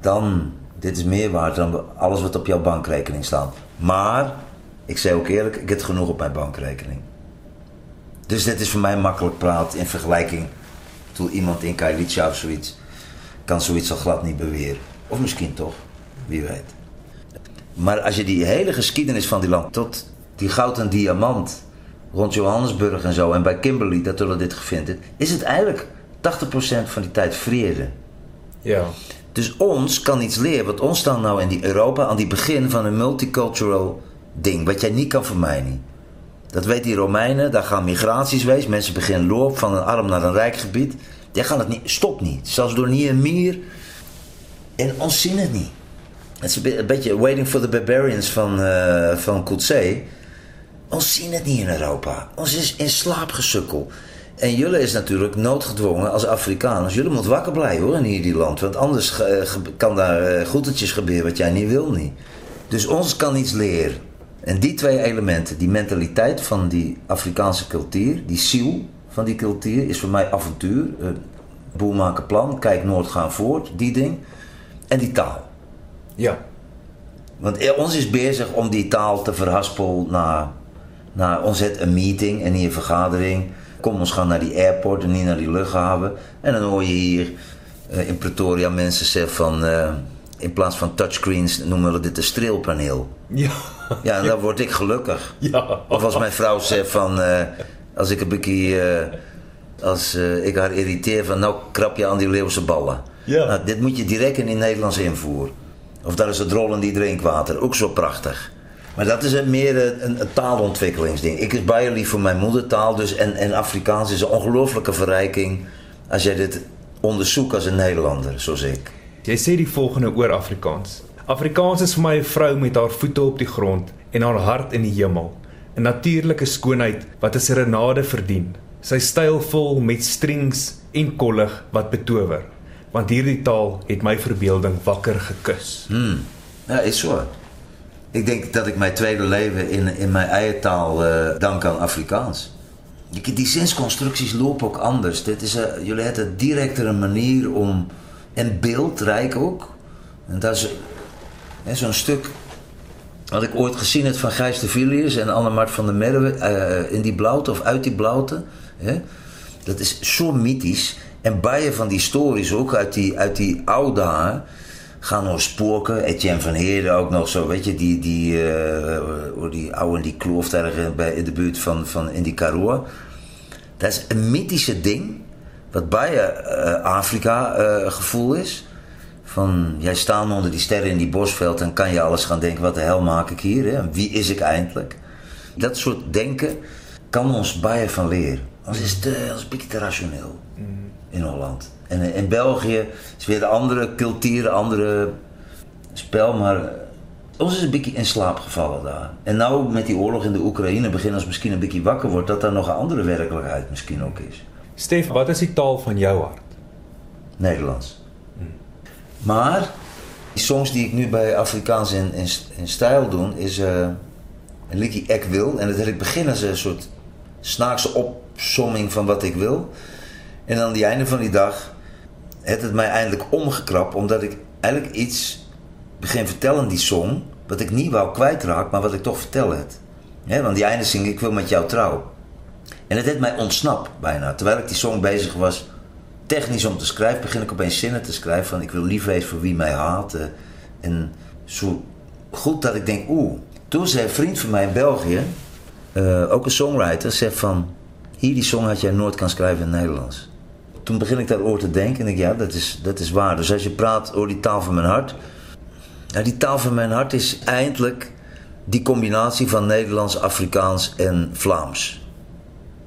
dan, dit is meer waard dan alles wat op jouw bankrekening staat. Maar, ik zeg ook eerlijk, ik heb genoeg op mijn bankrekening. Dus dit is voor mij makkelijk praat in vergelijking tot iemand in Kailicha of zoiets. Kan zoiets al glad niet beweren. Of misschien toch, wie weet. Maar als je die hele geschiedenis van die land, tot die goud en diamant rond Johannesburg en zo, en bij Kimberley, dat we dit gevonden is het eigenlijk 80% van die tijd vrede. Ja. Dus ons kan iets leren, want ons staan nou in die Europa aan die begin van een multicultural ding, wat jij niet kan vermijden. Dat weet die Romeinen, daar gaan migraties wees, mensen beginnen loop van een arm naar een rijk gebied. Die gaan het niet, stop niet. Zelfs door Niemier. En ons zien het niet. Het is een be- een beetje Waiting for the Barbarians van, eh van. Ons zien het niet in Europa. Ons is in slaap gesukkel. En jullie is natuurlijk noodgedwongen als Afrikaners. Jullie moeten wakker blijven hoor in hierdie land. Want anders kan daar eh, goedertjes gebeuren wat jij niet wil niet. Dus ons kan iets leren. En die twee elementen, die mentaliteit van die Afrikaanse cultuur, die ziel van die cultuur, is voor mij avontuur. Eh, boel maken plan, kijk Noord gaan voort, die ding. En die taal. Ja. Want eh, ons is bezig om die taal te verhaspelen naar, naar ons het een meeting en niet een vergadering. Kom, ons gaan naar die airport en niet naar die luchthaven. En dan hoor je hier eh, in Pretoria mensen zeggen van... eh, in plaats van touchscreens noemen we dit een streelpaneel. Ja. Ja, en dan word ik gelukkig. Ja. Of als mijn vrouw zegt van... als ik een beetje... als ik haar irriteer van... Nou krap je aan die Leeuwse ballen. Ja. Nou, dit moet je direct in het Nederlands invoeren. Of dat is het rollen die drinkwater. Ook zo prachtig. Maar dat is een meer een, een, een taalontwikkelingsding. Ik is bijna lief voor mijn moedertaal. Dus, en, en Afrikaans is een ongelooflijke verrijking... als jij dit onderzoekt als een Nederlander, zoals ik. Jy sê die volgende oor Afrikaans. Afrikaans is vir my 'n vrou met haar voete op die grond en haar hart in die hemel. 'n Natuurlike skoonheid wat 'n serenade verdien. Sy stylvol met strings en kollig wat betower. Want hierdie taal het my verbeelding wakker gekus. Ja, is zo. Ik denk dat ik mijn tweede leven in, in mijn eigen taal eh, dank aan Afrikaans. Die, die zinsconstructies lopen ook anders. Dit is, jullie hebben een directere manier om... En beeldrijk ook. En dat is zo'n stuk... Wat ik ooit gezien heb van Gijs de Villiers en Annemart van der Merwe... eh, in die blauwte of uit die blauwte. Hè? Dat is zo mythisch. En bijen van die stories ook uit die, uit die oude dagen gaan nog spoken. Etienne van Heerden ook nog zo, weet je, die, die, eh, hoe die oude die kloof daar bij, in de buurt van, van in die Karoo. Dat is een mythische ding, wat bij eh, Afrika eh, gevoel is. Van, jij staat onder die sterren in die bosveld en kan je alles gaan denken, wat de hel maak ik hier? Hè? Wie is ik eindelijk? Dat soort denken kan ons bijen van leren. Anders is het een beetje te rationeel in Holland. En eh, in België is weer een andere cultuur, een andere spel, maar ons is een beetje in slaap gevallen daar. En nou met die oorlog in de Oekraïne beginnen ons misschien een beetje wakker wordt dat daar nog een andere werkelijkheid misschien ook is. Stef, wat is die taal van jou hart? Nederlands. Maar die songs die ik nu bij Afrikaans in, in, in stijl doe, is eh, een liedje Ik Wil. En dat heb ik begin als een soort snaakse opsomming van wat ik wil. En aan het einde van die dag heeft het mij eindelijk omgekrapt, omdat ik eigenlijk iets begin vertellen, die song, wat ik niet wou kwijtraken, maar wat ik toch vertel het. Hè, want die einde zing ik wil met jou trouw. En het heeft mij ontsnapt bijna. Terwijl ik die song bezig was, technisch om te schrijven, begin ik opeens zinnen te schrijven van ik wil lief wezen voor wie mij haat. eh, En zo goed dat ik denk, oeh. Toen zei een vriend van mij in België, eh, ook een songwriter, zegt van hier die song had jij nooit kan schrijven in het Nederlands. Toen begin ik daarover te denken en ik ja, dat is, dat is waar. Dus als je praat over die taal van mijn hart. Nou, die taal van mijn hart is eindelijk die combinatie van Nederlands, Afrikaans en Vlaams.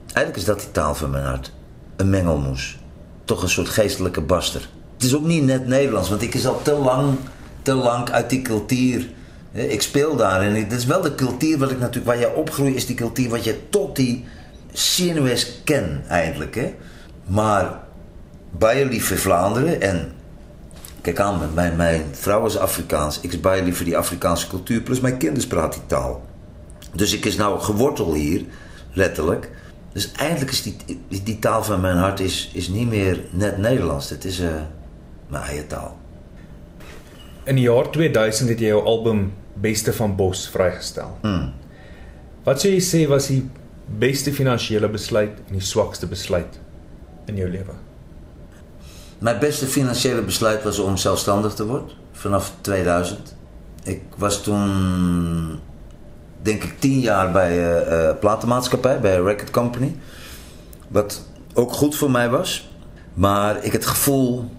Eigenlijk is dat die taal van mijn hart. Een mengelmoes. Toch een soort geestelijke baster. Het is ook niet net Nederlands, want ik is al te lang, te lang uit die cultuur. Ik speel daar en het is wel de cultuur wat ik natuurlijk, waar je opgroeit, is die cultuur wat je tot die Sinues ken eigenlijk. Hè? Maar bij lief voor Vlaanderen en kijk aan, mijn, mijn vrouw is Afrikaans, ik lief voor die Afrikaanse cultuur, plus mijn kinderen praten die taal. Dus ik is nou geworteld hier, letterlijk. Dus eigenlijk is die, die, taal van mijn hart is, is niet meer net Nederlands. Het is eh, mijn eigen taal. In die jaar 2000 het jy jou album Beste van Bos vrygestel. Hmm. Wat sou jy sê was die beste finansiële besluit en die swakste besluit in jou lewe? Mijn beste financiële besluit was om zelfstandig te worden vanaf 2000. Ik was toen, denk ik, tien jaar bij eh eh, platenmaatschappij, bij een record company. Wat ook goed voor mij was. Maar ik het gevoel,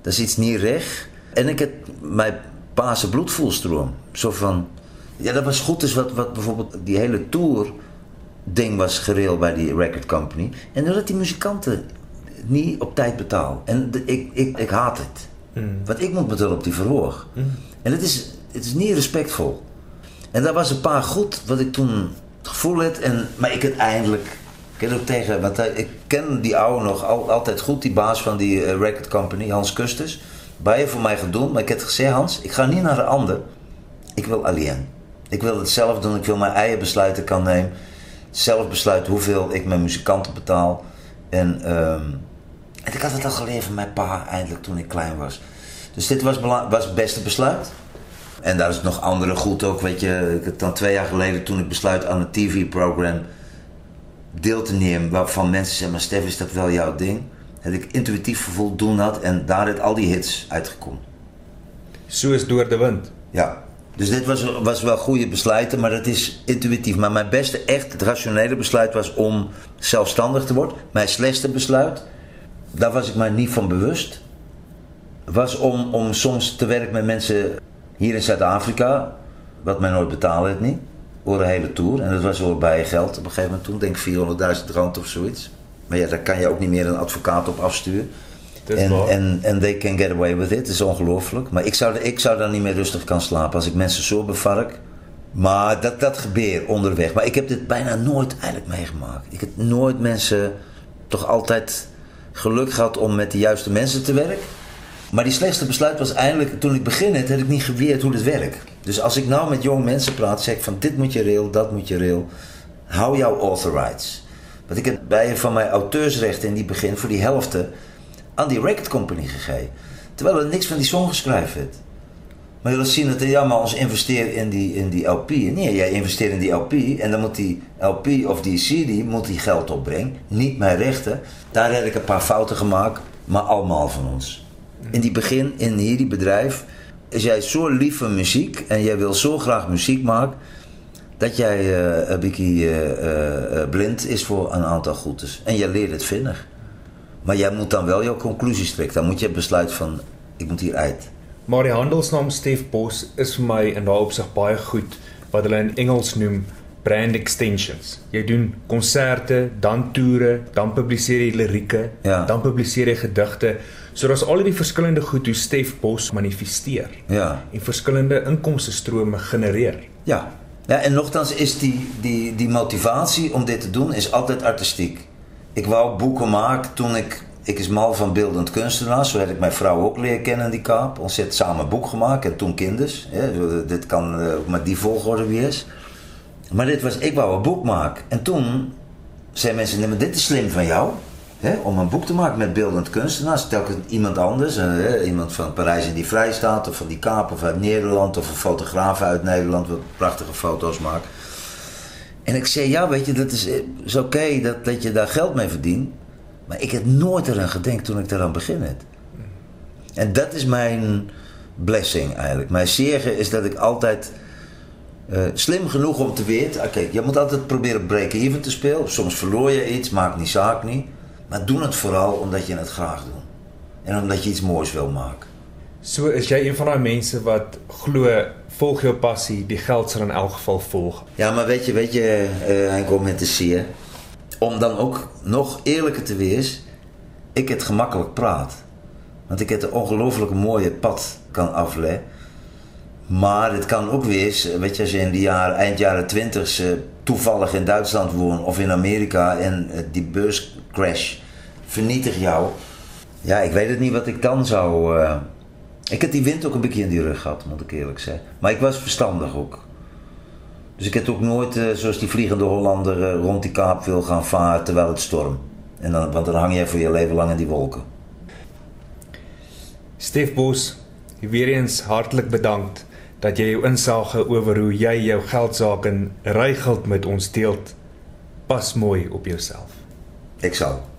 dat is iets niet recht. En ik het mijn paase bloedvoelstroom. Zo van, ja dat was goed. Dus wat, wat bijvoorbeeld die hele tour ding was geregeld bij die record company. En doordat die muzikanten niet op tijd betaal. En de- ik, ik, ik haat het. Want ik moet betalen op die verhoog. En het is, het is niet respectvol. En daar was een paar goed wat ik toen het voel het. En, maar ik het eindelijk. Ik heb ook tegen, want hij, ik ken die oude nog al, altijd goed, die baas van die eh, record company, Hans Kusters. Bij je voor mij gedaan, maar ik heb gezegd, Hans, ik ga niet naar een ander. Ik wil alleen. Ik wil het zelf doen, ik wil mijn eigen besluiten kan nemen. Zelf besluiten hoeveel ik mijn muzikanten betaal. En, ehm, en ik had het al geleerd van mijn pa eindelijk toen ik klein was. Dus dit was, was het beste besluit. En daar is nog andere goed ook, weet je. Ik heb dan twee jaar geleden toen ik besluit aan een tv-programma deel te nemen. Waarvan mensen zeggen, maar Stef, is dat wel jouw ding? Dat ik intuïtief gevoel doen had en daar het al die hits uitgekomen. Soos deur die wind. Ja. Dus dit was, was wel goede besluiten, maar dat is intuïtief. Maar mijn beste, echt het rationele besluit was om zelfstandig te worden. Mijn slechtste besluit, daar was ik mij niet van bewust. Was om, om soms te werken met mensen hier in Zuid-Afrika, wat mij nooit betalen het niet, voor een hele tour. En dat was wel bij geld op een gegeven moment toen, denk ik 400.000 rand of zoiets. Maar ja, daar kan je ook niet meer een advocaat op afsturen. En, en, en they can get away with it. Het is ongelooflijk. Maar ik zou, ik zou daar niet meer rustig kan slapen als ik mensen zo bevark. Maar dat, dat gebeurt onderweg. Maar ik heb dit bijna nooit eigenlijk meegemaakt. Ik heb nooit mensen toch altijd geluk gehad om met de juiste mensen te werken. Maar die slechtste besluit was eindelijk, toen ik begin het, had ik niet geweerd hoe het werkt. Dus als ik nou met jonge mensen praat, zeg ik van dit moet je rail, dat moet je rail. Hou jouw author rights. Want ik heb bij van mijn auteursrechten in die begin voor die helfte aan die record company gegeven. Terwijl er niks van die song geschreven werd. Maar je wilt zien dat ja, maar ons investeert in die, in die LP. Nee, jij investeert in die LP en dan moet die LP of die CD moet die geld opbrengen. Niet mijn rechten. Daar heb ik een paar fouten gemaakt, maar allemaal van ons. In die begin, in hierdie bedrijf, is jij zo lief van muziek en jij wil zo graag muziek maken, dat jij eh, een beetje eh, eh, blind is voor een aantal goedes. En jij leert het vinnig. Maar jij moet dan wel jouw conclusies trekken. Dan moet je besluiten van, ik moet hier uit. Maar die handelsnaam Stef Bos is vir my in daai opsig baie goed wat hulle in Engels noem brand extensions. Jy doen konserte, dan toere, dan publiseer jy lirieke, Ja. dan publiseer jy gedigte. So daar's al die verskillende goed hoe Stef Bos manifesteer Ja. en verskillende inkomste strome genereer. Ja. ja en nogthans is die, die, die motivatie om dit te doen is altijd artistiek. Ik wou boeken maken toen ik... Ik is mal van beeldend kunstenaar. Zo heb ik mijn vrouw ook leren kennen die kaap. Ons samen een boek gemaakt en toen kinders. Zo, dit kan eh, ook met die volgorde wie is. Maar dit was, ik wou een boek maken. En toen zeiden mensen, nee, maar dit is slim van jou. Hè, om een boek te maken met beeldend kunstenaars. Telkens iemand anders. eh, hè, iemand van Parijs in die Vrijstaat. Of van die Kaap. Of uit Nederland. Of een fotograaf uit Nederland. Wat prachtige foto's maakt. En ik zei, ja weet je, dat is, is oké dat, dat je daar geld mee verdient. Maar ik heb nooit eraan gedenkt toen ik eraan begin heb. En dat is mijn blessing eigenlijk. Mijn zegen is dat ik altijd eh, slim genoeg om te weten. Oké, je moet altijd proberen break-even te spelen. Soms verloor je iets, maakt niet zaak niet. Maar doe het vooral omdat je het graag doet. En omdat je iets moois wil maken. So is jy een van daai mense wat glo volg jou passie, die geld sal in elk geval volg. Ja, maar weet je, weet je, eh Henk, om te zeer. Om dan ook nog eerlijker te wees, ik het gemakkelijk praat. Want ik het een ongelooflijk mooie pad kan afleggen. Maar het kan ook wees, weet je, als je in die jaren, eind jaren twintig toevallig in Duitsland woont of in Amerika en eh, die beurscrash vernietigt jou. Ja, ik weet het niet wat ik dan zou. eh, Ik heb die wind ook een beetje in die rug gehad, moet ik eerlijk zeggen. Maar ik was verstandig ook. Dus ik heb ook nooit, eh, zoals die vliegende Hollander, eh, rond die kaap wil gaan varen terwijl het stormt. En dan, want dan hang je voor je leven lang in die wolken. Stef Bos, weer eens hartlik bedankt dat jy jou insage oor hoe jy jou geldsaake regeld met ons deel. Pas mooi op jouself. Ik zal.